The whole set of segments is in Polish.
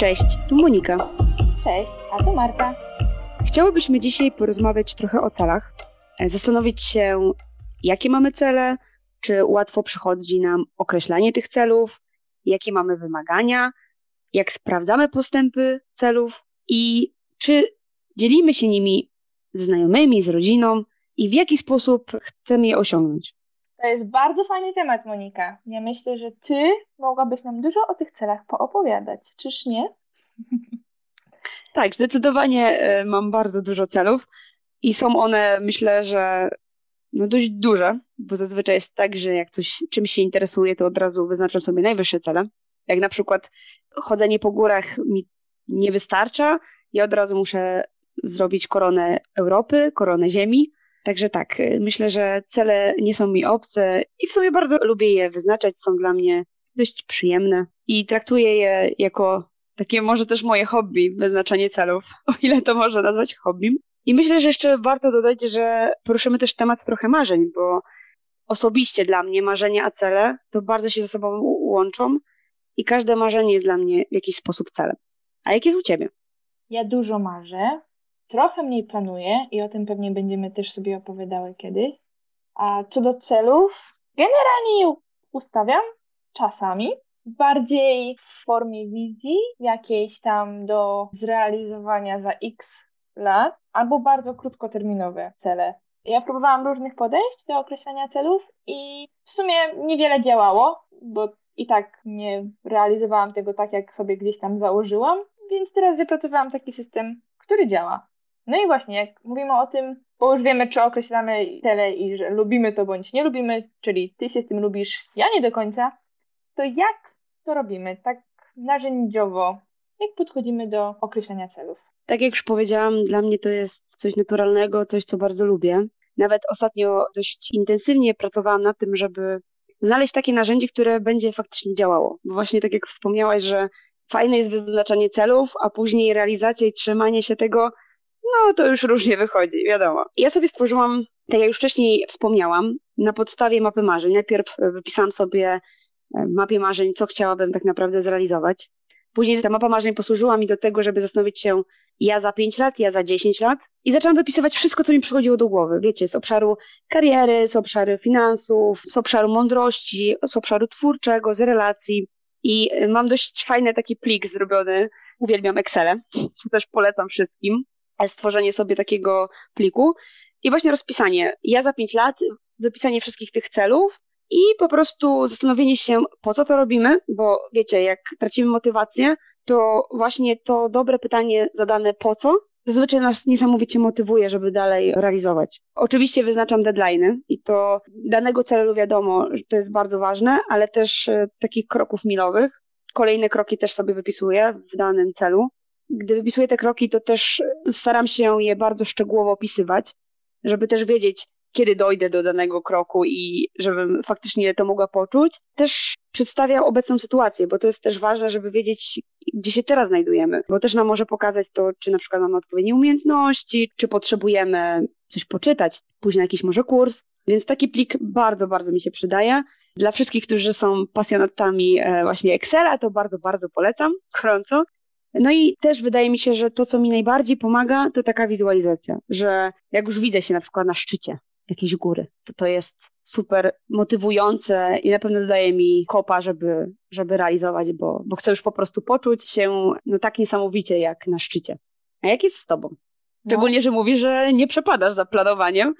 Cześć, tu Monika. Cześć, a tu Marta. Chciałybyśmy dzisiaj porozmawiać trochę o celach, e, zastanowić się, jakie mamy cele, czy łatwo przychodzi nam określanie tych celów, jakie mamy wymagania, jak sprawdzamy postępy celów i czy dzielimy się nimi ze znajomymi, z rodziną i w jaki sposób chcemy je osiągnąć. To jest bardzo fajny temat, Monika. Ja myślę, że ty mogłabyś nam dużo o tych celach poopowiadać, czyż nie? Tak, zdecydowanie e, mam bardzo dużo celów i są one, myślę, że no dość duże, bo zazwyczaj jest tak, że jak coś, czymś się interesuje, to od razu wyznaczam sobie najwyższe cele. Jak na przykład chodzenie po górach mi nie wystarcza, ja od razu muszę zrobić koronę Europy, koronę Ziemi. Także tak, y, myślę, że cele nie są mi obce i w sumie bardzo lubię je wyznaczać, są dla mnie dość przyjemne i traktuję je jako takie może też moje hobby, wyznaczanie celów, o ile to można nazwać hobbym. I myślę, że jeszcze warto dodać, że poruszymy też temat trochę marzeń, bo osobiście dla mnie marzenia a cele to bardzo się ze sobą łączą i każde marzenie jest dla mnie w jakiś sposób celem. A jak jest u ciebie? Ja dużo marzę, trochę mniej planuję i o tym pewnie będziemy też sobie opowiadały kiedyś. A co do celów, generalnie ustawiam czasami, bardziej w formie wizji jakiejś tam do zrealizowania za x lat, albo bardzo krótkoterminowe cele. Ja próbowałam różnych podejść do określania celów i w sumie niewiele działało, bo i tak nie realizowałam tego tak, jak sobie gdzieś tam założyłam, więc teraz wypracowałam taki system, który działa. No i właśnie, jak mówimy o tym, bo już wiemy, czy określamy cele i że lubimy to bądź nie lubimy, czyli ty się z tym lubisz, ja nie do końca, to jak to robimy tak narzędziowo? Jak podchodzimy do określania celów? Tak jak już powiedziałam, dla mnie to jest coś naturalnego, coś, co bardzo lubię. Nawet ostatnio dość intensywnie pracowałam nad tym, żeby znaleźć takie narzędzie, które będzie faktycznie działało. Bo właśnie tak jak wspomniałaś, że fajne jest wyznaczanie celów, a później realizacja i trzymanie się tego, no to już różnie wychodzi, wiadomo. Ja sobie stworzyłam, tak jak już wcześniej wspomniałam, na podstawie mapy marzeń. Najpierw wypisałam sobie mapie marzeń, co chciałabym tak naprawdę zrealizować. Później ta mapa marzeń posłużyła mi do tego, żeby zastanowić się, ja za 5 lat, ja za 10 lat i zaczęłam wypisywać wszystko, co mi przychodziło do głowy. Wiecie, z obszaru kariery, z obszaru finansów, z obszaru mądrości, z obszaru twórczego, z relacji. I e, mam dość fajny taki plik zrobiony. Uwielbiam Excel, też polecam wszystkim. E, stworzenie sobie takiego pliku i właśnie rozpisanie. Ja za 5 lat, wypisanie wszystkich tych celów i po prostu zastanowienie się, po co to robimy, bo wiecie, jak tracimy motywację, to właśnie to dobre pytanie zadane po co zazwyczaj nas niesamowicie motywuje, żeby dalej realizować. Oczywiście wyznaczam deadline'y i to danego celu wiadomo, że to jest bardzo ważne, ale też e, takich kroków milowych. Kolejne kroki też sobie wypisuję w danym celu. Gdy wypisuję te kroki, to też staram się je bardzo szczegółowo opisywać, żeby też wiedzieć, kiedy dojdę do danego kroku i żebym faktycznie to mogła poczuć. Też przedstawia obecną sytuację, bo to jest też ważne, żeby wiedzieć, gdzie się teraz znajdujemy, bo też nam może pokazać to, czy na przykład mamy odpowiednie umiejętności, czy potrzebujemy coś poczytać, pójść na jakiś może kurs. Więc taki plik bardzo, bardzo mi się przydaje. Dla wszystkich, którzy są pasjonatami e, właśnie Excela, to bardzo, bardzo polecam, gorąco. No i też wydaje mi się, że to, co mi najbardziej pomaga, to taka wizualizacja, że jak już widzę się na przykład na szczycie jakiejś góry, to to jest super motywujące i na pewno daje mi kopa, żeby, żeby realizować, bo, bo chcę już po prostu poczuć się no tak niesamowicie jak na szczycie. A jak jest z tobą? No. Szczególnie, no. że mówisz, że nie przepadasz za planowaniem,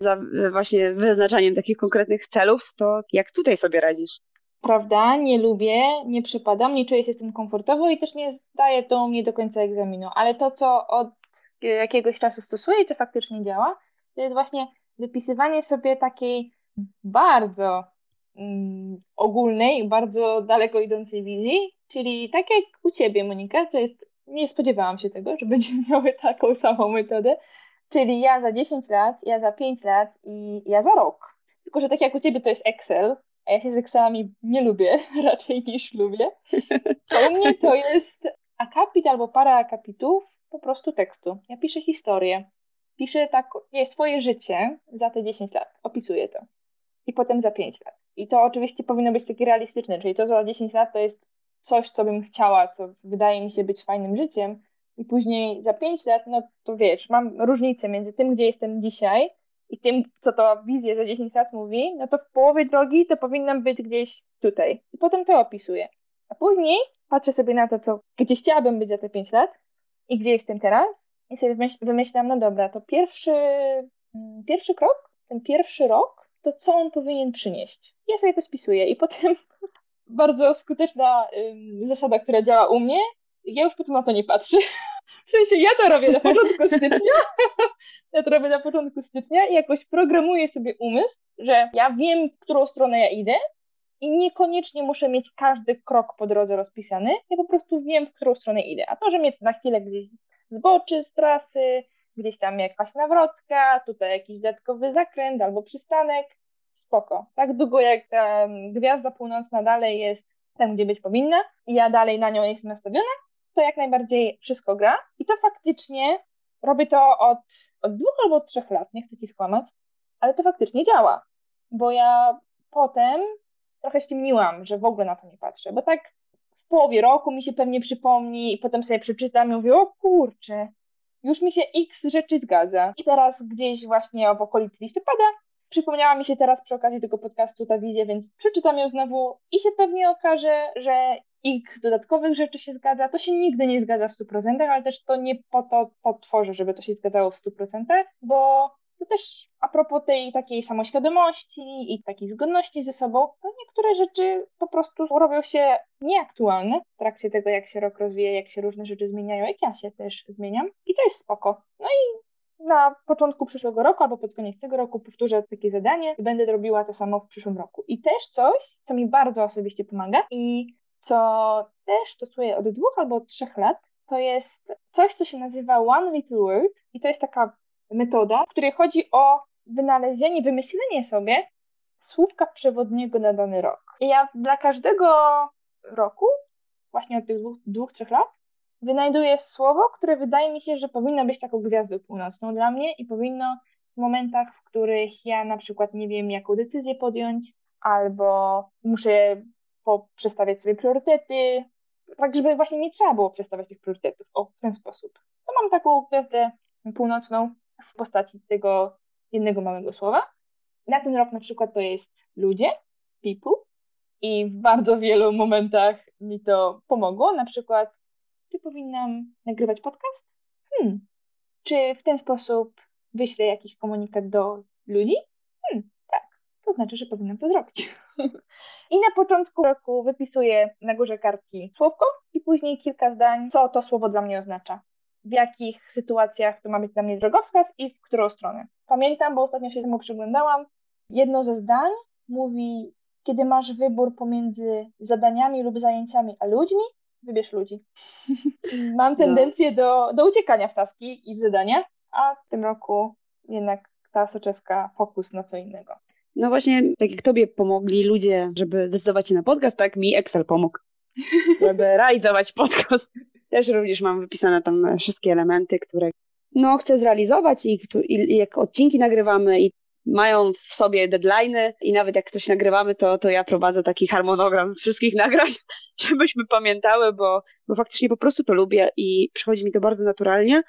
za właśnie wyznaczaniem takich konkretnych celów, to jak tutaj sobie radzisz? prawda, nie lubię, nie przypadam, nie czuję się z tym komfortowo i też nie zdaję to mnie do końca egzaminu. Ale to, co od jakiegoś czasu stosuję i co faktycznie działa, to jest właśnie wypisywanie sobie takiej bardzo mm, ogólnej, bardzo daleko idącej wizji, czyli tak jak u Ciebie, Monika, co jest, nie spodziewałam się tego, że będziemy miały taką samą metodę, czyli ja za 10 lat, ja za 5 lat i ja za rok. Tylko, że tak jak u Ciebie to jest Excel, a ja się z Excelami nie lubię raczej niż lubię, to u mnie to jest akapit albo para akapitów po prostu tekstu. Ja piszę historię. Piszę tak, nie, swoje życie za te 10 lat. Opisuję to. I potem za 5 lat. I to oczywiście powinno być takie realistyczne, czyli to za 10 lat to jest coś, co bym chciała, co wydaje mi się być fajnym życiem, i później za pięć lat, no to wiesz, mam różnicę między tym, gdzie jestem dzisiaj i tym, co to wizja za 10 lat mówi, no to w połowie drogi to powinnam być gdzieś tutaj. I potem to opisuję. A później patrzę sobie na to, co, gdzie chciałabym być za te 5 lat i gdzie jestem teraz i sobie wymyślam, no dobra, to pierwszy, mm, pierwszy krok, ten pierwszy rok, to co on powinien przynieść. Ja sobie to spisuję i potem bardzo skuteczna zasada, która działa u mnie, ja już potem na to nie patrzę. W sensie ja to robię na początku stycznia. ja to robię na początku stycznia i jakoś programuję sobie umysł, że ja wiem, w którą stronę ja idę i niekoniecznie muszę mieć każdy krok po drodze rozpisany. Ja po prostu wiem, w którą stronę idę. A to, że mnie na chwilę gdzieś zboczy z trasy, gdzieś tam jakaś nawrotka, tutaj jakiś dodatkowy zakręt albo przystanek, spoko. Tak długo jak ta gwiazda północna dalej jest tam, gdzie być powinna i ja dalej na nią jestem nastawiona, to jak najbardziej wszystko gra. I to faktycznie robię to od, od dwóch albo trzech lat, nie chcę ci skłamać, ale to faktycznie działa. Bo ja potem trochę ściemniłam, że w ogóle na to nie patrzę, bo tak połowie roku mi się pewnie przypomni i potem sobie przeczytam i mówię, o kurczę, już mi się x rzeczy zgadza. I teraz gdzieś właśnie w okolicy listopada przypomniała mi się teraz przy okazji tego podcastu ta wizja, więc przeczytam ją znowu i się pewnie okaże, że x dodatkowych rzeczy się zgadza. To się nigdy nie zgadza w 100%, ale też to nie po to potworzę, żeby to się zgadzało w 100%, bo to też a propos tej takiej samoświadomości i takiej zgodności ze sobą, to niektóre rzeczy po prostu robią się nieaktualne w trakcie tego, jak się rok rozwija, jak się różne rzeczy zmieniają, jak ja się też zmieniam. I to jest spoko. No i na początku przyszłego roku albo pod koniec tego roku powtórzę takie zadanie i będę robiła to samo w przyszłym roku. I też coś, co mi bardzo osobiście pomaga i co też stosuję od dwóch albo od trzech lat, to jest coś, co się nazywa One Little Word i to jest taka metoda, w której chodzi o wynalezienie, wymyślenie sobie słówka przewodniego na dany rok. I ja dla każdego roku, właśnie od tych dwóch, dwóch trzech lat, wynajduję słowo, które wydaje mi się, że powinno być taką gwiazdą północną dla mnie i powinno w momentach, w których ja na przykład nie wiem, jaką decyzję podjąć, albo muszę przestawiać sobie priorytety, tak żeby właśnie nie trzeba było przestawiać tych priorytetów o, w ten sposób. To mam taką gwiazdę północną w postaci tego jednego małego słowa. Na ten rok na przykład to jest ludzie, people i w bardzo wielu momentach mi to pomogło. Na przykład, czy powinnam nagrywać podcast? Hmm. Czy w ten sposób wyślę jakiś komunikat do ludzi? Hmm, tak. To znaczy, że powinnam to zrobić. I na początku roku wypisuję na górze kartki słówko i później kilka zdań, co to słowo dla mnie oznacza. W jakich sytuacjach to ma być dla mnie drogowskaz i w którą stronę. Pamiętam, bo ostatnio się temu przyglądałam, jedno ze zdań mówi, kiedy masz wybór pomiędzy zadaniami lub zajęciami a ludźmi, wybierz ludzi. Mam tendencję do, do uciekania w taski i w zadania, a w tym roku jednak ta soczewka fokus na co innego. No właśnie, tak jak tobie pomogli ludzie, żeby zdecydować się na podcast, tak mi Excel pomógł, żeby realizować podcast. Też również mam wypisane tam wszystkie elementy, które no, chcę zrealizować i, i jak odcinki nagrywamy i mają w sobie deadlines i nawet jak coś nagrywamy, to, to ja prowadzę taki harmonogram wszystkich nagrań, żebyśmy pamiętały, bo, bo faktycznie po prostu to lubię i przychodzi mi to bardzo naturalnie.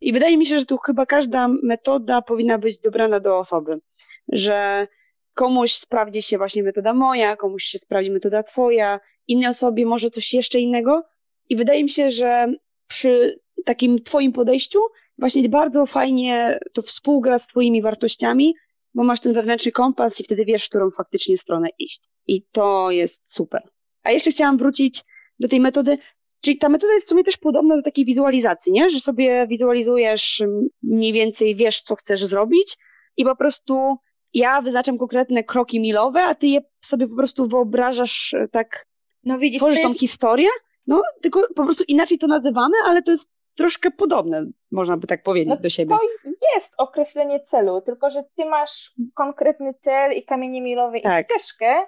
I wydaje mi się, że tu chyba każda metoda powinna być dobrana do osoby, że komuś sprawdzi się właśnie metoda moja, komuś się sprawdzi metoda twoja, innej osobie może coś jeszcze innego. I wydaje mi się, że przy takim twoim podejściu właśnie bardzo fajnie to współgra z twoimi wartościami, bo masz ten wewnętrzny kompas i wtedy wiesz, w którą faktycznie stronę iść. I to jest super. A jeszcze chciałam wrócić do tej metody, czyli ta metoda jest w sumie też podobna do takiej wizualizacji, nie? Że sobie wizualizujesz, mniej więcej wiesz, co chcesz zrobić i po prostu ja wyznaczam konkretne kroki milowe, a ty je sobie po prostu wyobrażasz e, tak, no widzisz, tworzysz jest... tą historię, no tylko po prostu inaczej to nazywane, ale to jest troszkę podobne, można by tak powiedzieć, no, do siebie. To jest określenie celu, tylko że ty masz konkretny cel i kamienie milowe tak. i ścieżkę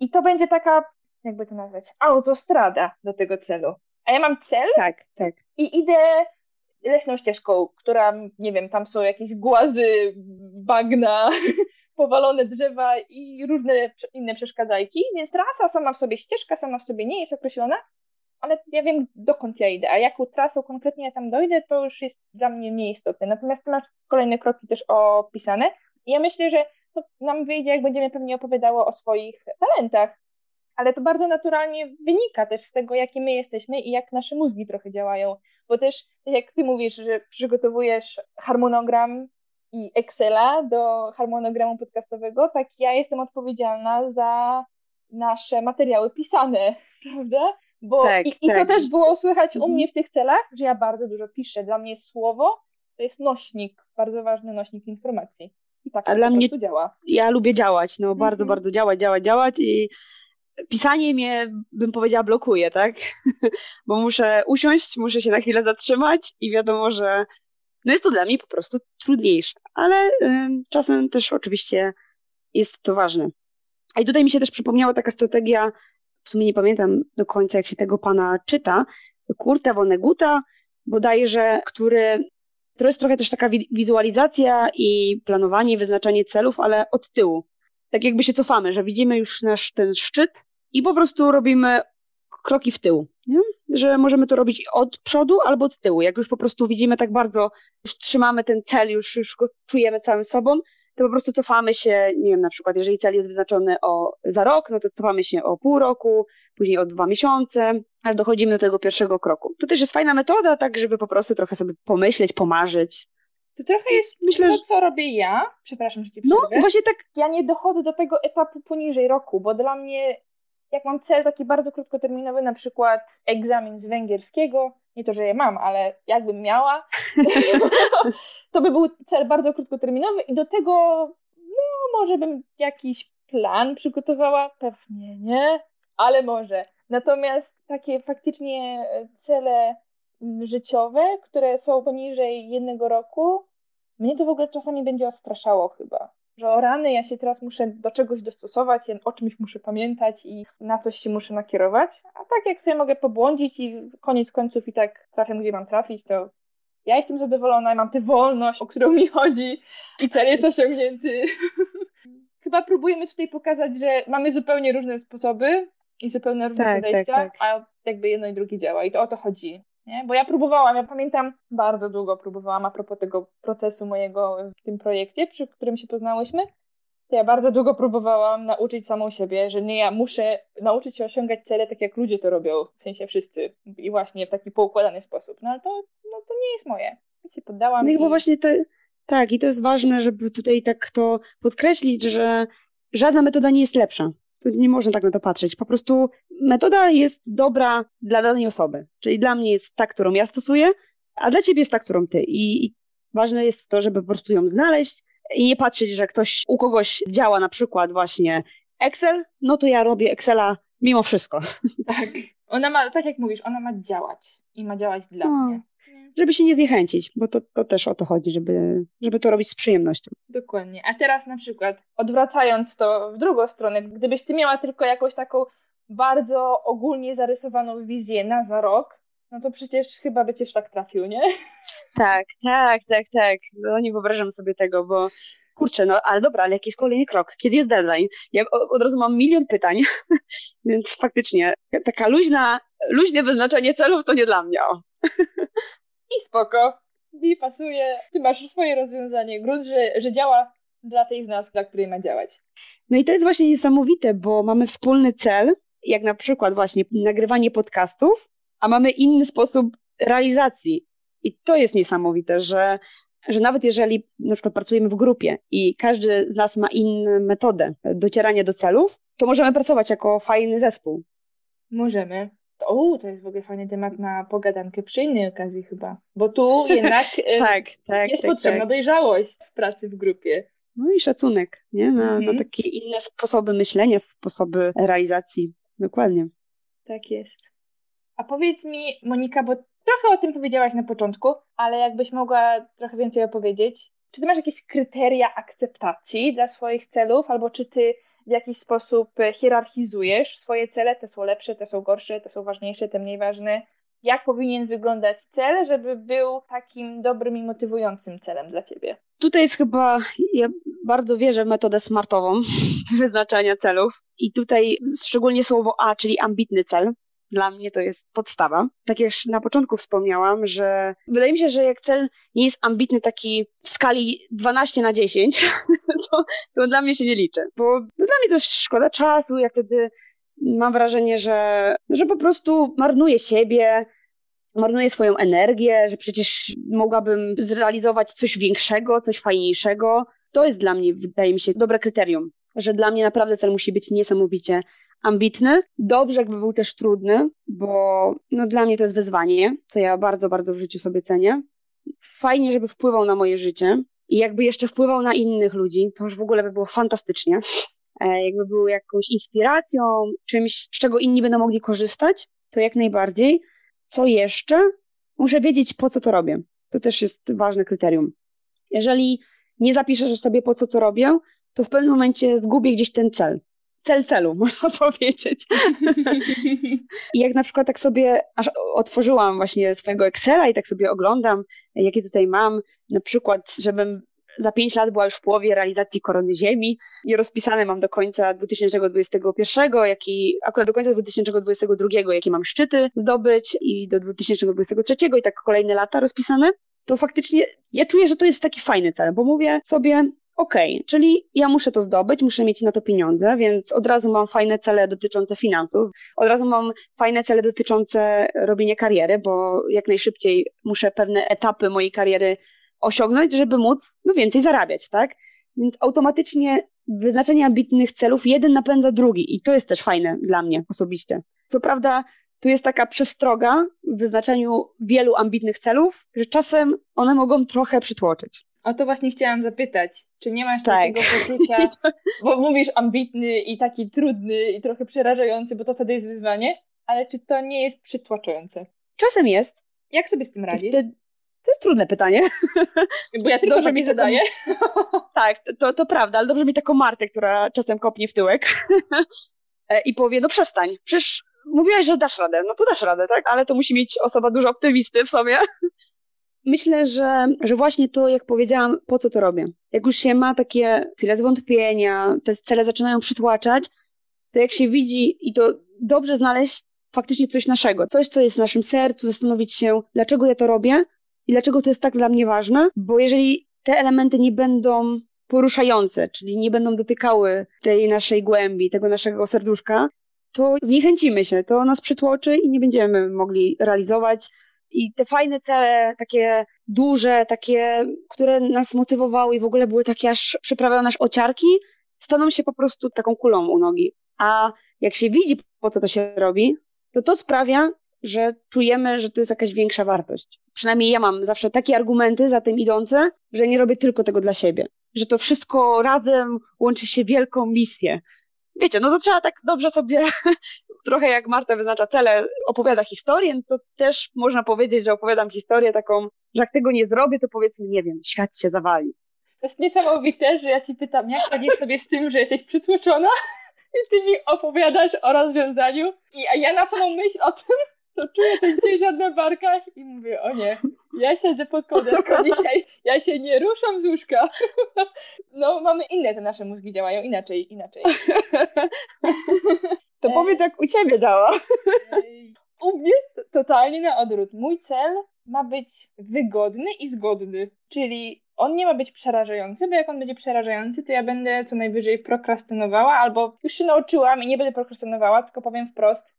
i to będzie taka, jakby to nazwać, autostrada do tego celu. A ja mam cel tak, tak. i idę leśną ścieżką, która, nie wiem, tam są jakieś głazy, bagna, powalone drzewa i różne inne przeszkadzajki, więc trasa sama w sobie, ścieżka sama w sobie nie jest określona, ale ja wiem, dokąd ja idę, a jaką trasą konkretnie ja tam dojdę, to już jest dla mnie mniej istotne. Natomiast ty masz kolejne kroki też opisane i ja myślę, że to nam wyjdzie, jak będziemy pewnie opowiadało o swoich talentach, ale to bardzo naturalnie wynika też z tego, jakie my jesteśmy i jak nasze mózgi trochę działają, bo też, tak jak ty mówisz, że przygotowujesz harmonogram i Excela do harmonogramu podcastowego, tak ja jestem odpowiedzialna za nasze materiały pisane, prawda? Bo tak, i, tak. i to tak. też było słychać u mhm. mnie w tych celach, że ja bardzo dużo piszę. Dla mnie słowo to jest nośnik, bardzo ważny nośnik informacji. I tak A dla mnie działa. Ja lubię działać, no bardzo, mhm. bardzo działać, działać, działać i pisanie mnie, bym powiedziała, blokuje, tak? Bo muszę usiąść, muszę się na chwilę zatrzymać i wiadomo, że no jest to dla mnie po prostu trudniejsze, ale y, czasem też oczywiście jest to ważne. A i tutaj mi się też przypomniała taka strategia, w sumie nie pamiętam do końca, jak się tego pana czyta, Kurta Woneguta, bodajże, który to jest trochę też taka wizualizacja i planowanie, wyznaczanie celów, ale od tyłu. Tak jakby się cofamy, że widzimy już nasz ten szczyt i po prostu robimy kroki w tył. Nie? Że możemy to robić od przodu albo od tyłu. Jak już po prostu widzimy tak bardzo, już trzymamy ten cel, już, już go czujemy całym sobą, to po prostu cofamy się, nie wiem, na przykład jeżeli cel jest wyznaczony o, za rok, no to cofamy się o pół roku, później o dwa miesiące, aż dochodzimy do tego pierwszego kroku. To też jest fajna metoda, tak żeby po prostu trochę sobie pomyśleć, pomarzyć. To trochę jest Myślę, to, co robię ja. Przepraszam, że ci no, przerwę. No, właśnie tak. Ja nie dochodzę do tego etapu poniżej roku, bo dla mnie jak mam cel taki bardzo krótkoterminowy, na przykład egzamin z węgierskiego, nie to, że je mam, ale jakbym miała, to by był cel bardzo krótkoterminowy i do tego, no może bym jakiś plan przygotowała, pewnie nie, ale może. Natomiast takie faktycznie cele życiowe, które są poniżej jednego roku, mnie to w ogóle czasami będzie odstraszało chyba że o rany, ja się teraz muszę do czegoś dostosować, ja o czymś muszę pamiętać i na coś się muszę nakierować. A tak jak sobie mogę pobłądzić i koniec końców i tak trafię, gdzie mam trafić, to ja jestem zadowolona, mam tę wolność, o którą mi chodzi i cel jest osiągnięty. Chyba próbujemy tutaj pokazać, że mamy zupełnie różne sposoby i zupełnie różne tak, podejścia, tak, tak. a jakby jedno i drugie działa i to o to chodzi. Nie? Bo ja próbowałam, ja pamiętam, bardzo długo próbowałam a propos tego procesu mojego w tym projekcie, przy którym się poznałyśmy, to ja bardzo długo próbowałam nauczyć samą siebie, że nie ja muszę nauczyć się osiągać cele tak jak ludzie to robią, w sensie wszyscy i właśnie w taki poukładany sposób. No ale to, no, to nie jest moje. Więc się poddałam. No i bo właśnie to, tak, i to jest ważne, żeby tutaj tak to podkreślić, że żadna metoda nie jest lepsza to nie można tak na to patrzeć. Po prostu metoda jest dobra dla danej osoby. Czyli dla mnie jest ta, którą ja stosuję, a dla ciebie jest ta, którą ty. I, i ważne jest to, żeby po prostu ją znaleźć i nie patrzeć, że ktoś u kogoś działa na przykład właśnie Excel, no to ja robię Excela mimo wszystko. Tak. Ona ma, tak jak mówisz, ona ma działać i ma działać dla no. mnie żeby się nie zniechęcić, bo to, to też o to chodzi, żeby, żeby to robić z przyjemnością. Dokładnie. A teraz na przykład, odwracając to w drugą stronę, gdybyś ty miała tylko jakąś taką bardzo ogólnie zarysowaną wizję na za rok, no to przecież chyba by cię szlak trafił, nie? Tak, tak, tak, tak. No nie wyobrażam sobie tego, bo kurczę, no ale dobra, ale jaki jest kolejny krok? Kiedy jest deadline? Ja od razu mam milion pytań, więc faktycznie taka luźna, luźne wyznaczenie celów to nie dla mnie. I spoko. Mi pasuje. Ty masz swoje rozwiązanie. Grunt, że, że działa dla tej z nas, dla której ma działać. No i to jest właśnie niesamowite, bo mamy wspólny cel, jak na przykład właśnie nagrywanie podcastów, a mamy inny sposób realizacji. I to jest niesamowite, że, że nawet jeżeli na przykład pracujemy w grupie i każdy z nas ma inną metodę docierania do celów, to możemy pracować jako fajny zespół. Możemy. O, to jest w ogóle fajny temat na pogadankę przy innej okazji chyba. Bo tu jednak tak, tak, jest tak, potrzebna tak. dojrzałość w pracy w grupie. No i szacunek, nie? Na, mhm. na takie inne sposoby myślenia, sposoby realizacji. Dokładnie. Tak jest. A powiedz mi, Monika, bo trochę o tym powiedziałaś na początku, ale jakbyś mogła trochę więcej opowiedzieć. Czy ty masz jakieś kryteria akceptacji dla swoich celów, albo czy ty w jakiś sposób e, hierarchizujesz swoje cele, te są lepsze, te są gorsze, te są ważniejsze, te mniej ważne. jak powinien wyglądać cel, żeby był takim dobrym i motywującym celem dla ciebie? Tutaj jest chyba, ja bardzo wierzę w metodę smartową wyznaczania celów i tutaj szczególnie słowo A, czyli ambitny cel, dla mnie to jest podstawa. Tak jak na początku wspomniałam, że wydaje mi się, że jak cel nie jest ambitny taki w skali 12 na 10, to, to dla mnie się nie liczy. Bo no, dla mnie to szkoda czasu, ja wtedy mam wrażenie, że, że po prostu marnuję siebie, marnuję swoją energię, że przecież mogłabym zrealizować coś większego, coś fajniejszego. To jest dla mnie, wydaje mi się, dobre kryterium, że dla mnie naprawdę cel musi być niesamowicie ambitny. Dobrze, jakby był też trudny, bo no, dla mnie to jest wyzwanie, co ja bardzo, bardzo w życiu sobie cenię. Fajnie, żeby wpływał na moje życie i jakby jeszcze wpływał na innych ludzi, to już w ogóle by było fantastycznie. E, jakby był jakąś inspiracją, czymś, z czego inni będą mogli korzystać, to jak najbardziej. Co jeszcze? Muszę wiedzieć, po co to robię. To też jest ważne kryterium. Jeżeli nie zapiszesz sobie, po co to robię, to w pewnym momencie zgubię gdzieś ten cel cel celu, można powiedzieć. I jak na przykład tak sobie aż otworzyłam właśnie swojego Excela i tak sobie oglądam, jakie tutaj mam, na przykład, żebym za pięć lat była już w połowie realizacji Korony Ziemi i rozpisane mam do końca 2021, jak i akurat do końca 2022, jakie mam szczyty zdobyć i do 2023 i tak kolejne lata rozpisane, to faktycznie ja czuję, że to jest taki fajny cel, bo mówię sobie, Okej, okay, czyli ja muszę to zdobyć, muszę mieć na to pieniądze, więc od razu mam fajne cele dotyczące finansów, od razu mam fajne cele dotyczące robienia kariery, bo jak najszybciej muszę pewne etapy mojej kariery osiągnąć, żeby móc no, więcej zarabiać, tak? Więc automatycznie wyznaczenie ambitnych celów jeden napędza drugi i to jest też fajne dla mnie osobiście. Co prawda, tu jest taka przestroga w wyznaczaniu wielu ambitnych celów, że czasem one mogą trochę przytłoczyć. O to właśnie chciałam zapytać. Czy nie masz tak. takiego poczucia, bo mówisz ambitny i taki trudny i trochę przerażający, bo to wtedy jest wyzwanie, ale czy to nie jest przytłaczające? Czasem jest. Jak sobie z tym radzić? To jest trudne pytanie. Bo ja tylko dobrze mi zadaję. Tak, to, to prawda, ale dobrze mi taką Martę, która czasem kopnie w tyłek e, i powie, no przestań, przecież mówiłaś, że dasz radę, no to dasz radę, tak? Ale to musi mieć osoba dużo optymisty w sobie, Myślę, że, że właśnie to, jak powiedziałam, po co to robię. Jak już się ma takie chwile zwątpienia, te cele zaczynają przytłaczać, to jak się widzi i to dobrze znaleźć faktycznie coś naszego, coś, co jest w naszym sercu, zastanowić się, dlaczego ja to robię i dlaczego to jest tak dla mnie ważne, bo jeżeli te elementy nie będą poruszające, czyli nie będą dotykały tej naszej głębi, tego naszego serduszka, to zniechęcimy się, to nas przytłoczy i nie będziemy mogli realizować i te fajne cele, takie duże, takie, które nas motywowały i w ogóle były takie aż przyprawiały nasz ociarki, staną się po prostu taką kulą u nogi. A jak się widzi, po co to się robi, to to sprawia, że czujemy, że to jest jakaś większa wartość. Przynajmniej ja mam zawsze takie argumenty za tym idące, że nie robię tylko tego dla siebie. Że to wszystko razem łączy się wielką misję. Wiecie, no to trzeba tak dobrze sobie trochę jak Marta wyznacza cele, opowiada historię, no to też można powiedzieć, że opowiadam historię taką, że jak tego nie zrobię, to powiedzmy, nie wiem, świat się zawali. To jest niesamowite, że ja ci pytam, jak radzisz sobie z tym, że jesteś przytłoczona i ty mi opowiadasz o rozwiązaniu, I, a ja na samą myśl o tym, to czuję ten ciężar na barkach i mówię, o nie, ja siedzę pod kołderką dzisiaj, ja się nie ruszam z łóżka. No, mamy inne, te nasze mózgi działają inaczej, inaczej. To powiedz, jak u ciebie działa. U mnie totalnie na odwrót. Mój cel ma być wygodny i zgodny, czyli on nie ma być przerażający, bo jak on będzie przerażający, to ja będę co najwyżej prokrastynowała, albo już się nauczyłam i nie będę prokrastynowała, tylko powiem wprost,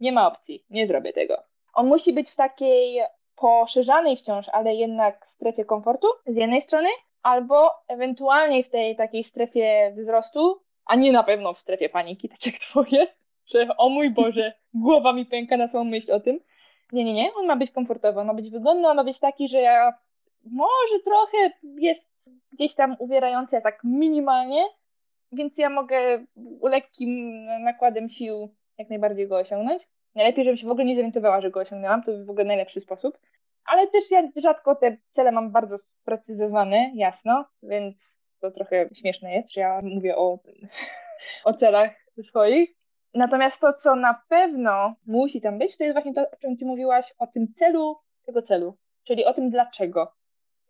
nie ma opcji, nie zrobię tego. On musi być w takiej poszerzanej wciąż, ale jednak strefie komfortu z jednej strony, albo ewentualnie w tej takiej strefie wzrostu, a nie na pewno w strefie paniki, tak jak twoje, że o mój Boże, głowa mi pęka na samą myśl o tym. Nie, nie, nie, on ma być komfortowy, on ma być wygodny, on ma być taki, że ja może trochę jest gdzieś tam uwierający, tak minimalnie, więc ja mogę lekkim nakładem sił jak najbardziej go osiągnąć. Najlepiej, żebym się w ogóle nie zorientowała, że go osiągnęłam, to w ogóle najlepszy sposób. Ale też ja rzadko te cele mam bardzo sprecyzowane, jasno, więc to trochę śmieszne jest, że ja mówię o, o celach swoich. Natomiast to, co na pewno musi tam być, to jest właśnie to, o czym ty mówiłaś, o tym celu tego celu, czyli o tym dlaczego.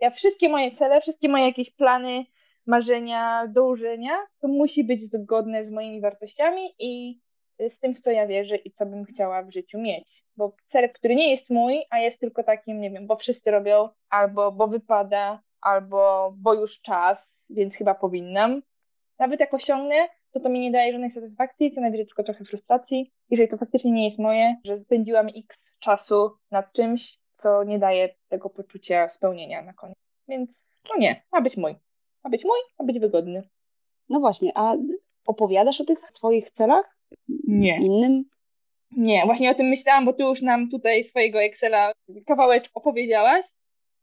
Ja wszystkie moje cele, wszystkie moje jakieś plany, marzenia, dążenia, to musi być zgodne z moimi wartościami i z tym, w co ja wierzę i co bym chciała w życiu mieć. Bo cel, który nie jest mój, a jest tylko takim, nie wiem, bo wszyscy robią, albo bo wypada, albo bo już czas, więc chyba powinnam. Nawet jak osiągnę, to to mi nie daje żadnej satysfakcji, co najwyżej tylko trochę frustracji, jeżeli to faktycznie nie jest moje, że spędziłam x czasu nad czymś, co nie daje tego poczucia spełnienia na koniec. Więc no nie, ma być mój. Ma być mój, ma być wygodny. No właśnie, a opowiadasz o tych swoich celach? Nie. Innym? Nie, właśnie o tym myślałam, bo ty już nam tutaj swojego Excela kawałek opowiedziałaś,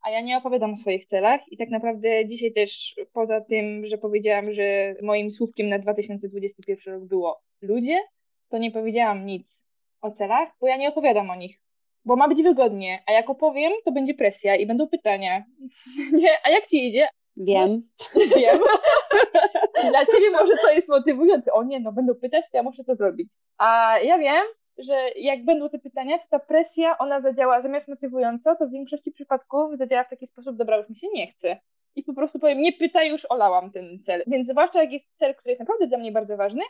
a ja nie opowiadam o swoich celach i tak naprawdę dzisiaj też poza tym, że powiedziałam, że moim słówkiem na 2021 rok było ludzie, to nie powiedziałam nic o celach, bo ja nie opowiadam o nich. Bo ma być wygodnie, a jak opowiem, to będzie presja i będą pytania. nie, a jak ci idzie? Wiem. Wiem. Dla ciebie może to jest motywujące. O nie, no będą pytać, to ja muszę to zrobić. A ja wiem, że jak będą te pytania, to ta presja, ona zadziała zamiast motywująco, to w większości przypadków zadziała w taki sposób, dobra, już mi się nie chce. I po prostu powiem, nie pytaj, już olałam ten cel. Więc zwłaszcza jak jest cel, który jest naprawdę dla mnie bardzo ważny,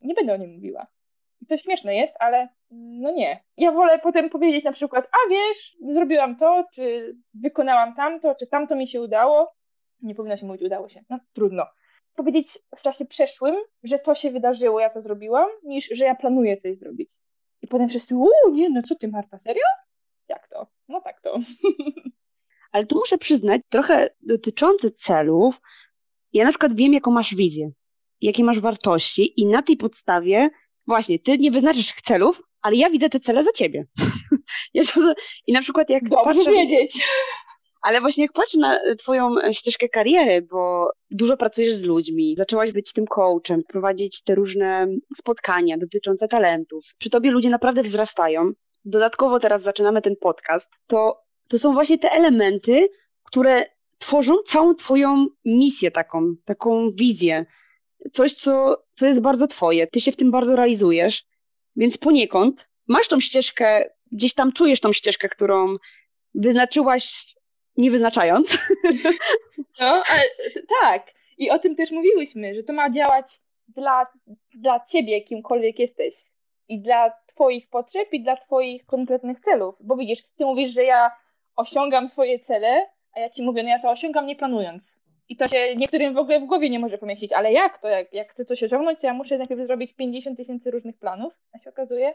nie będę o nim mówiła. I to śmieszne jest, ale no nie. Ja wolę potem powiedzieć na przykład, a wiesz, zrobiłam to, czy wykonałam tamto, czy tamto mi się udało. Nie powinno się mówić, udało się. No trudno. Powiedzieć w czasie przeszłym, że to się wydarzyło, ja to zrobiłam, niż że ja planuję coś zrobić. Potem wszyscy, uuu, nie, no co ty Marta, serio? Jak to? No tak to. Ale tu muszę przyznać, trochę dotyczące celów, ja na przykład wiem, jaką masz wizję, jakie masz wartości i na tej podstawie właśnie, ty nie wyznaczysz celów, ale ja widzę te cele za ciebie. I na przykład jak Dobrze patrzę... wiedzieć. Ale właśnie jak patrzę na twoją ścieżkę kariery, bo dużo pracujesz z ludźmi, zaczęłaś być tym coachem, prowadzić te różne spotkania dotyczące talentów. Przy tobie ludzie naprawdę wzrastają. Dodatkowo teraz zaczynamy ten podcast. To, to są właśnie te elementy, które tworzą całą twoją misję taką, taką wizję. Coś, co, co jest bardzo twoje. Ty się w tym bardzo realizujesz. Więc poniekąd masz tą ścieżkę, gdzieś tam czujesz tą ścieżkę, którą wyznaczyłaś nie wyznaczając. No, ale tak. I o tym też mówiłyśmy, że to ma działać dla, dla ciebie, kimkolwiek jesteś. I dla twoich potrzeb, i dla twoich konkretnych celów. Bo widzisz, ty mówisz, że ja osiągam swoje cele, a ja ci mówię, no ja to osiągam nie planując. I to się niektórym w ogóle w głowie nie może pomieścić. Ale jak to? Jak, jak chcę coś osiągnąć, to ja muszę najpierw zrobić 50 tysięcy różnych planów. A się okazuje,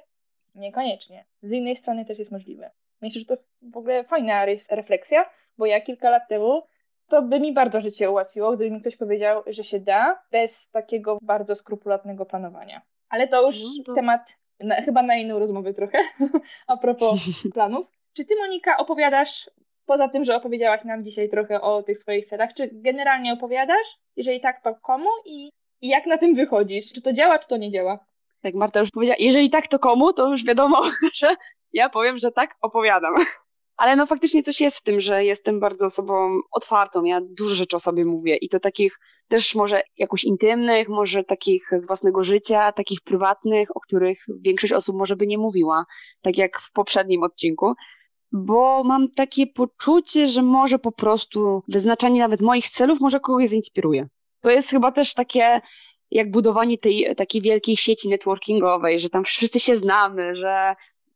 niekoniecznie. Z innej strony też jest możliwe. Myślę, że to w ogóle fajna refleksja, bo ja kilka lat temu to by mi bardzo życie ułatwiło, gdyby mi ktoś powiedział, że się da bez takiego bardzo skrupulatnego planowania. Ale to już no to... temat na, chyba na inną rozmowę trochę, a propos planów. Czy ty, Monika, opowiadasz, poza tym, że opowiedziałaś nam dzisiaj trochę o tych swoich celach, czy generalnie opowiadasz? Jeżeli tak, to komu i, i jak na tym wychodzisz? Czy to działa, czy to nie działa? Tak, Marta już powiedziała, jeżeli tak, to komu, to już wiadomo, że ja powiem, że tak, opowiadam. Ale no faktycznie coś jest w tym, że jestem bardzo osobą otwartą. Ja dużo rzeczy o sobie mówię i to takich też może jakoś intymnych, może takich z własnego życia, takich prywatnych, o których większość osób może by nie mówiła, tak jak w poprzednim odcinku. Bo mam takie poczucie, że może po prostu wyznaczanie nawet moich celów może kogoś zainspiruje. To jest chyba też takie jak budowanie tej takiej wielkiej sieci networkingowej, że tam wszyscy się znamy, że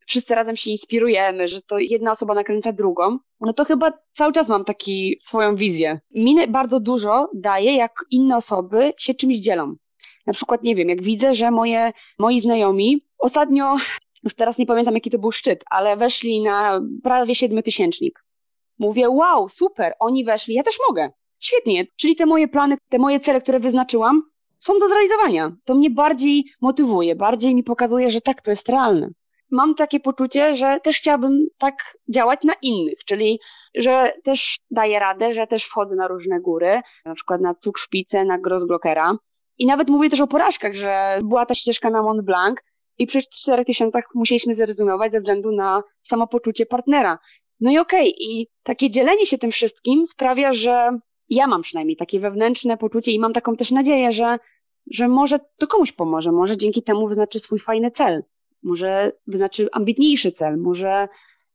wszyscy razem się inspirujemy, że to jedna osoba nakręca drugą, no to chyba cały czas mam taki swoją wizję. Minę bardzo dużo daje, jak inne osoby się czymś dzielą. Na przykład, nie wiem, jak widzę, że moje, moi znajomi ostatnio, już teraz nie pamiętam jaki to był szczyt, ale weszli na prawie siedmiotysięcznik. Mówię, wow, super, oni weszli, ja też mogę. Świetnie, czyli te moje plany, te moje cele, które wyznaczyłam, są do zrealizowania. To mnie bardziej motywuje, bardziej mi pokazuje, że tak, to jest realne mam takie poczucie, że też chciałabym tak działać na innych, czyli że też daję radę, że też wchodzę na różne góry, na przykład na Cukszpicę, na Grossglockera. I nawet mówię też o porażkach, że była ta ścieżka na Mont Blanc i przy czterech tysiącach musieliśmy zrezygnować ze względu na samopoczucie partnera. No i okej, okay, i takie dzielenie się tym wszystkim sprawia, że ja mam przynajmniej takie wewnętrzne poczucie i mam taką też nadzieję, że że może to komuś pomoże, może dzięki temu wyznaczy swój fajny cel, może wyznaczy ambitniejszy cel, może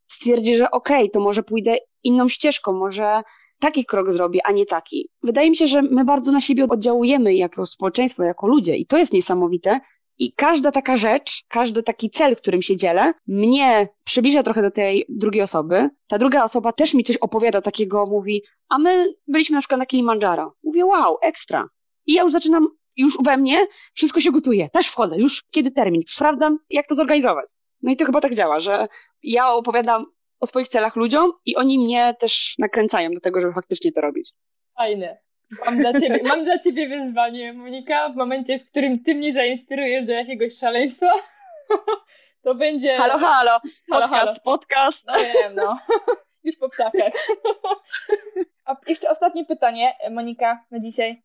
stwierdzi, że okej, okay, to może pójdę inną ścieżką, może taki krok zrobię, a nie taki. Wydaje mi się, że my bardzo na siebie oddziałujemy jako społeczeństwo, jako ludzie i to jest niesamowite. I każda taka rzecz, każdy taki cel, którym się dzielę, mnie przybliża trochę do tej drugiej osoby. Ta druga osoba też mi coś opowiada takiego, mówi, a my byliśmy na przykład na Kilimandżaro. Mówię, wow, ekstra. I ja już zaczynam, już we mnie wszystko się gotuje. Też wchodzę, już kiedy termin. Sprawdzam, jak to zorganizować. No i to chyba tak działa, że ja opowiadam o swoich celach ludziom i oni mnie też nakręcają do tego, żeby faktycznie to robić. Fajne. Mam dla ciebie, mam dla ciebie wyzwanie, Monika, w momencie, w którym ty mnie zainspirujesz do jakiegoś szaleństwa, to będzie... Halo, halo, podcast, halo, halo. podcast. No wiem, no. Już po ptakach. A jeszcze ostatnie pytanie, Monika, na dzisiaj.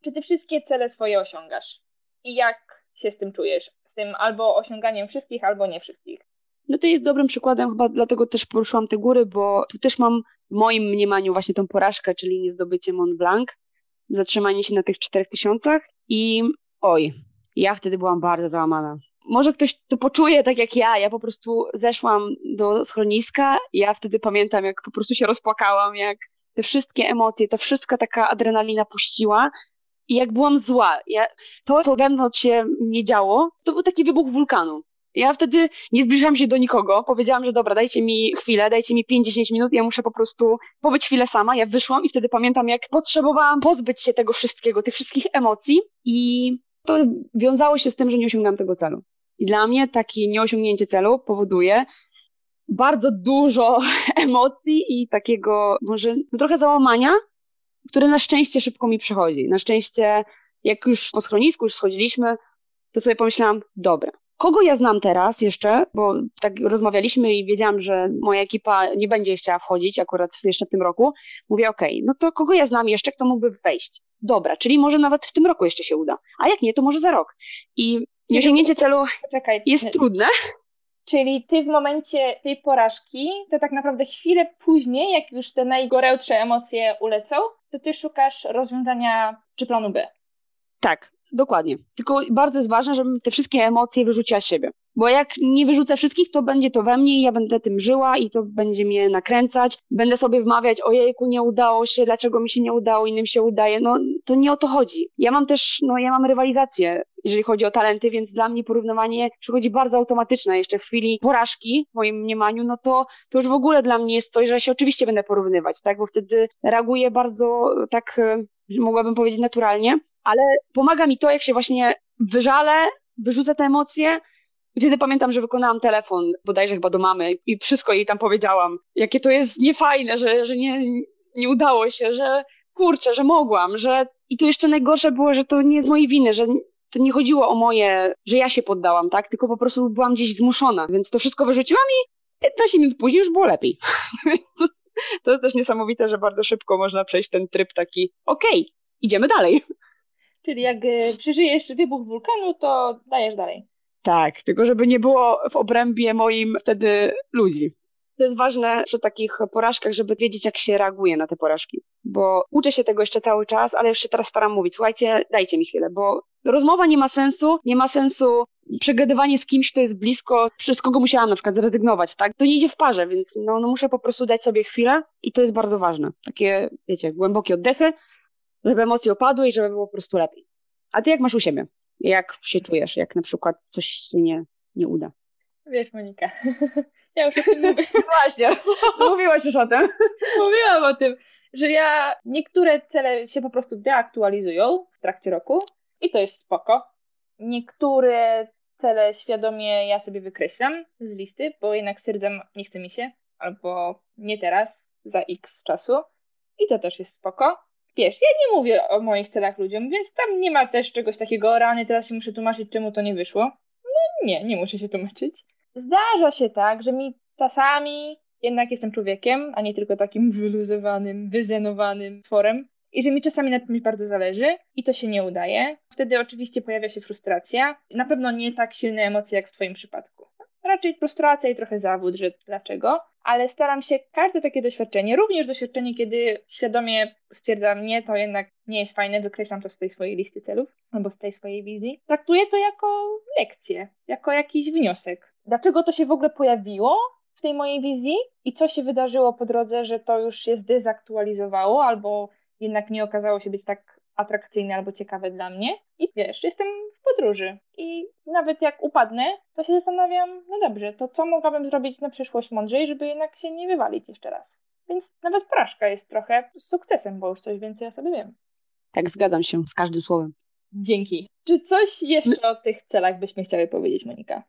Czy ty wszystkie cele swoje osiągasz? I jak się z tym czujesz? Z tym albo osiąganiem wszystkich, albo nie wszystkich? No to jest dobrym przykładem, chyba dlatego też poruszyłam te góry, bo tu też mam w moim mniemaniu właśnie tą porażkę, czyli niezdobycie Mont Blanc, zatrzymanie się na tych czterech tysiącach i oj, ja wtedy byłam bardzo załamana. Może ktoś to poczuje tak jak ja, ja po prostu zeszłam do schroniska, ja wtedy pamiętam, jak po prostu się rozpłakałam, jak te wszystkie emocje, ta wszystka taka adrenalina puściła i jak byłam zła. Ja, to, co wewnątrz się nie działo, to był taki wybuch wulkanu. Ja wtedy nie zbliżałam się do nikogo. Powiedziałam, że dobra, dajcie mi chwilę, dajcie mi 5-10 minut, ja muszę po prostu pobyć chwilę sama. Ja wyszłam i wtedy pamiętam, jak potrzebowałam pozbyć się tego wszystkiego, tych wszystkich emocji i to wiązało się z tym, że nie osiągnęłam tego celu. I dla mnie takie nieosiągnięcie celu powoduje bardzo dużo emocji i takiego może no trochę załamania, które na szczęście szybko mi przychodzi. Na szczęście, jak już po schronisku już schodziliśmy, to sobie pomyślałam, dobra, Kogo ja znam teraz jeszcze, bo tak rozmawialiśmy i wiedziałam, że moja ekipa nie będzie chciała wchodzić akurat jeszcze w tym roku. Mówię, okej, okay, no to kogo ja znam jeszcze, kto mógłby wejść? Dobra, czyli może nawet w tym roku jeszcze się uda. A jak nie, to może za rok. I nieosiągnięcie celu Poczekaj. jest trudne. Czyli ty w momencie tej porażki, to tak naprawdę chwilę później, jak już te najgorętsze emocje ulecą, to ty szukasz rozwiązania czy planu B. Tak, Dokładnie. Tylko bardzo jest ważne, żebym te wszystkie emocje wyrzuciła z siebie. Bo jak nie wyrzucę wszystkich, to będzie to we mnie i ja będę tym żyła i to będzie mnie nakręcać. Będę sobie wmawiać, ojejku, nie udało się, dlaczego mi się nie udało, innym się udaje. No, to nie o to chodzi. Ja mam też, no, ja mam rywalizację, jeżeli chodzi o talenty, więc dla mnie porównywanie przychodzi bardzo automatyczne. Jeszcze w chwili porażki, w moim mniemaniu, no to, to już w ogóle dla mnie jest coś, że się oczywiście będę porównywać, tak? Bo wtedy reaguję bardzo tak, e, mogłabym powiedzieć naturalnie, ale pomaga mi to, jak się właśnie wyżalę, wyrzucę te emocje. Wtedy pamiętam, że wykonałam telefon, bodajże chyba do mamy i wszystko jej tam powiedziałam. Jakie to jest niefajne, że, że nie, nie udało się, że kurczę, że mogłam, że... I to jeszcze najgorsze było, że to nie z mojej winy, że to nie chodziło o moje, że ja się poddałam, tak? Tylko po prostu byłam gdzieś zmuszona, więc to wszystko wyrzuciłam i 15 minut później już było lepiej. to jest też niesamowite, że bardzo szybko można przejść ten tryb taki, okej, okay, idziemy dalej. Czyli jak e, przeżyjesz wybuch wulkanu, to dajesz dalej. Tak, tylko żeby nie było w obrębie moim wtedy ludzi. To jest ważne przy takich porażkach, żeby wiedzieć, jak się reaguje na te porażki. Bo uczę się tego jeszcze cały czas, ale się teraz staram mówić, słuchajcie, dajcie mi chwilę, bo rozmowa nie ma sensu, nie ma sensu przegadywanie z kimś, kto jest blisko, przez kogo musiałam na przykład zrezygnować, tak? To nie idzie w parze, więc no, no muszę po prostu dać sobie chwilę i to jest bardzo ważne. Takie, wiecie, głębokie oddechy, żeby emocje opadły i żeby było po prostu lepiej. A ty jak masz u siebie? Jak się czujesz, jak na przykład coś się nie, nie uda? Wiesz, Monika, ja już o tym mówię. Właśnie, mówiłaś już o tym. Mówiłam o tym, że ja niektóre cele się po prostu deaktualizują w trakcie roku i to jest spoko. Niektóre cele świadomie ja sobie wykreślam z listy, bo jednak stwierdzam, nie chce mi się, albo nie teraz, za x czasu. I to też jest spoko wiesz, ja nie mówię o moich celach ludziom, więc tam nie ma też czegoś takiego, rany, teraz się muszę tłumaczyć, czemu to nie wyszło. No nie, nie muszę się tłumaczyć. Zdarza się tak, że mi czasami jednak jestem człowiekiem, a nie tylko takim wyluzowanym, wyzenowanym tworem. I że mi czasami na tym bardzo zależy i to się nie udaje. Wtedy oczywiście pojawia się frustracja. Na pewno nie tak silne emocje jak w Twoim przypadku. Raczej frustracja i trochę zawód, że dlaczego. Ale staram się każde takie doświadczenie, również doświadczenie, kiedy świadomie stwierdzam, nie, to jednak nie jest fajne, wykreślam to z tej swojej listy celów albo z tej swojej wizji, traktuję to jako lekcję, jako jakiś wniosek. Dlaczego to się w ogóle pojawiło? w tej mojej wizji i co się wydarzyło po drodze, że to już się zdezaktualizowało albo jednak nie okazało się być tak atrakcyjne albo ciekawe dla mnie. I wiesz, jestem w podróży i nawet jak upadnę, to się zastanawiam, no dobrze, to co mogłabym zrobić na przyszłość mądrzej, żeby jednak się nie wywalić jeszcze raz. Więc nawet porażka jest trochę sukcesem, bo już coś więcej ja sobie wiem. Tak, zgadzam się z każdym słowem. Dzięki. Czy coś jeszcze o tych celach byśmy chciały powiedzieć, Monika?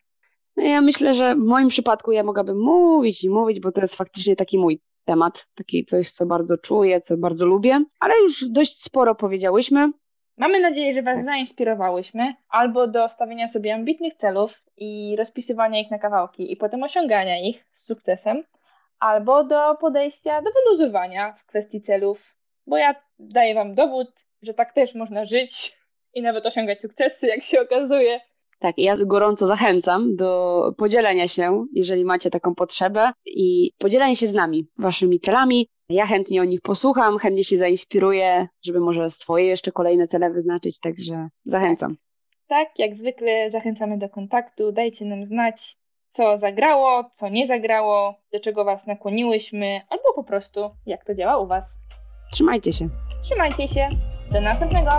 No ja myślę, że w moim przypadku ja mogłabym mówić i mówić, bo to jest faktycznie taki mój temat, taki coś, co bardzo czuję, co bardzo lubię, ale już dość sporo powiedziałyśmy. Mamy nadzieję, że Was tak. zainspirowałyśmy albo do stawienia sobie ambitnych celów i rozpisywania ich na kawałki i potem osiągania ich z sukcesem, albo do podejścia do wyluzowania w kwestii celów, bo ja daję Wam dowód, że tak też można żyć i nawet osiągać sukcesy, jak się okazuje. Tak, ja gorąco zachęcam do podzielenia się, jeżeli macie taką potrzebę i podzielenia się z nami waszymi celami. Ja chętnie o nich posłucham, chętnie się zainspiruję, żeby może swoje jeszcze kolejne cele wyznaczyć, także zachęcam. Tak, tak jak zwykle zachęcamy do kontaktu, dajcie nam znać, co zagrało, co nie zagrało, do czego was nakłoniłyśmy, albo po prostu jak to działa u was. Trzymajcie się. Trzymajcie się. Do następnego.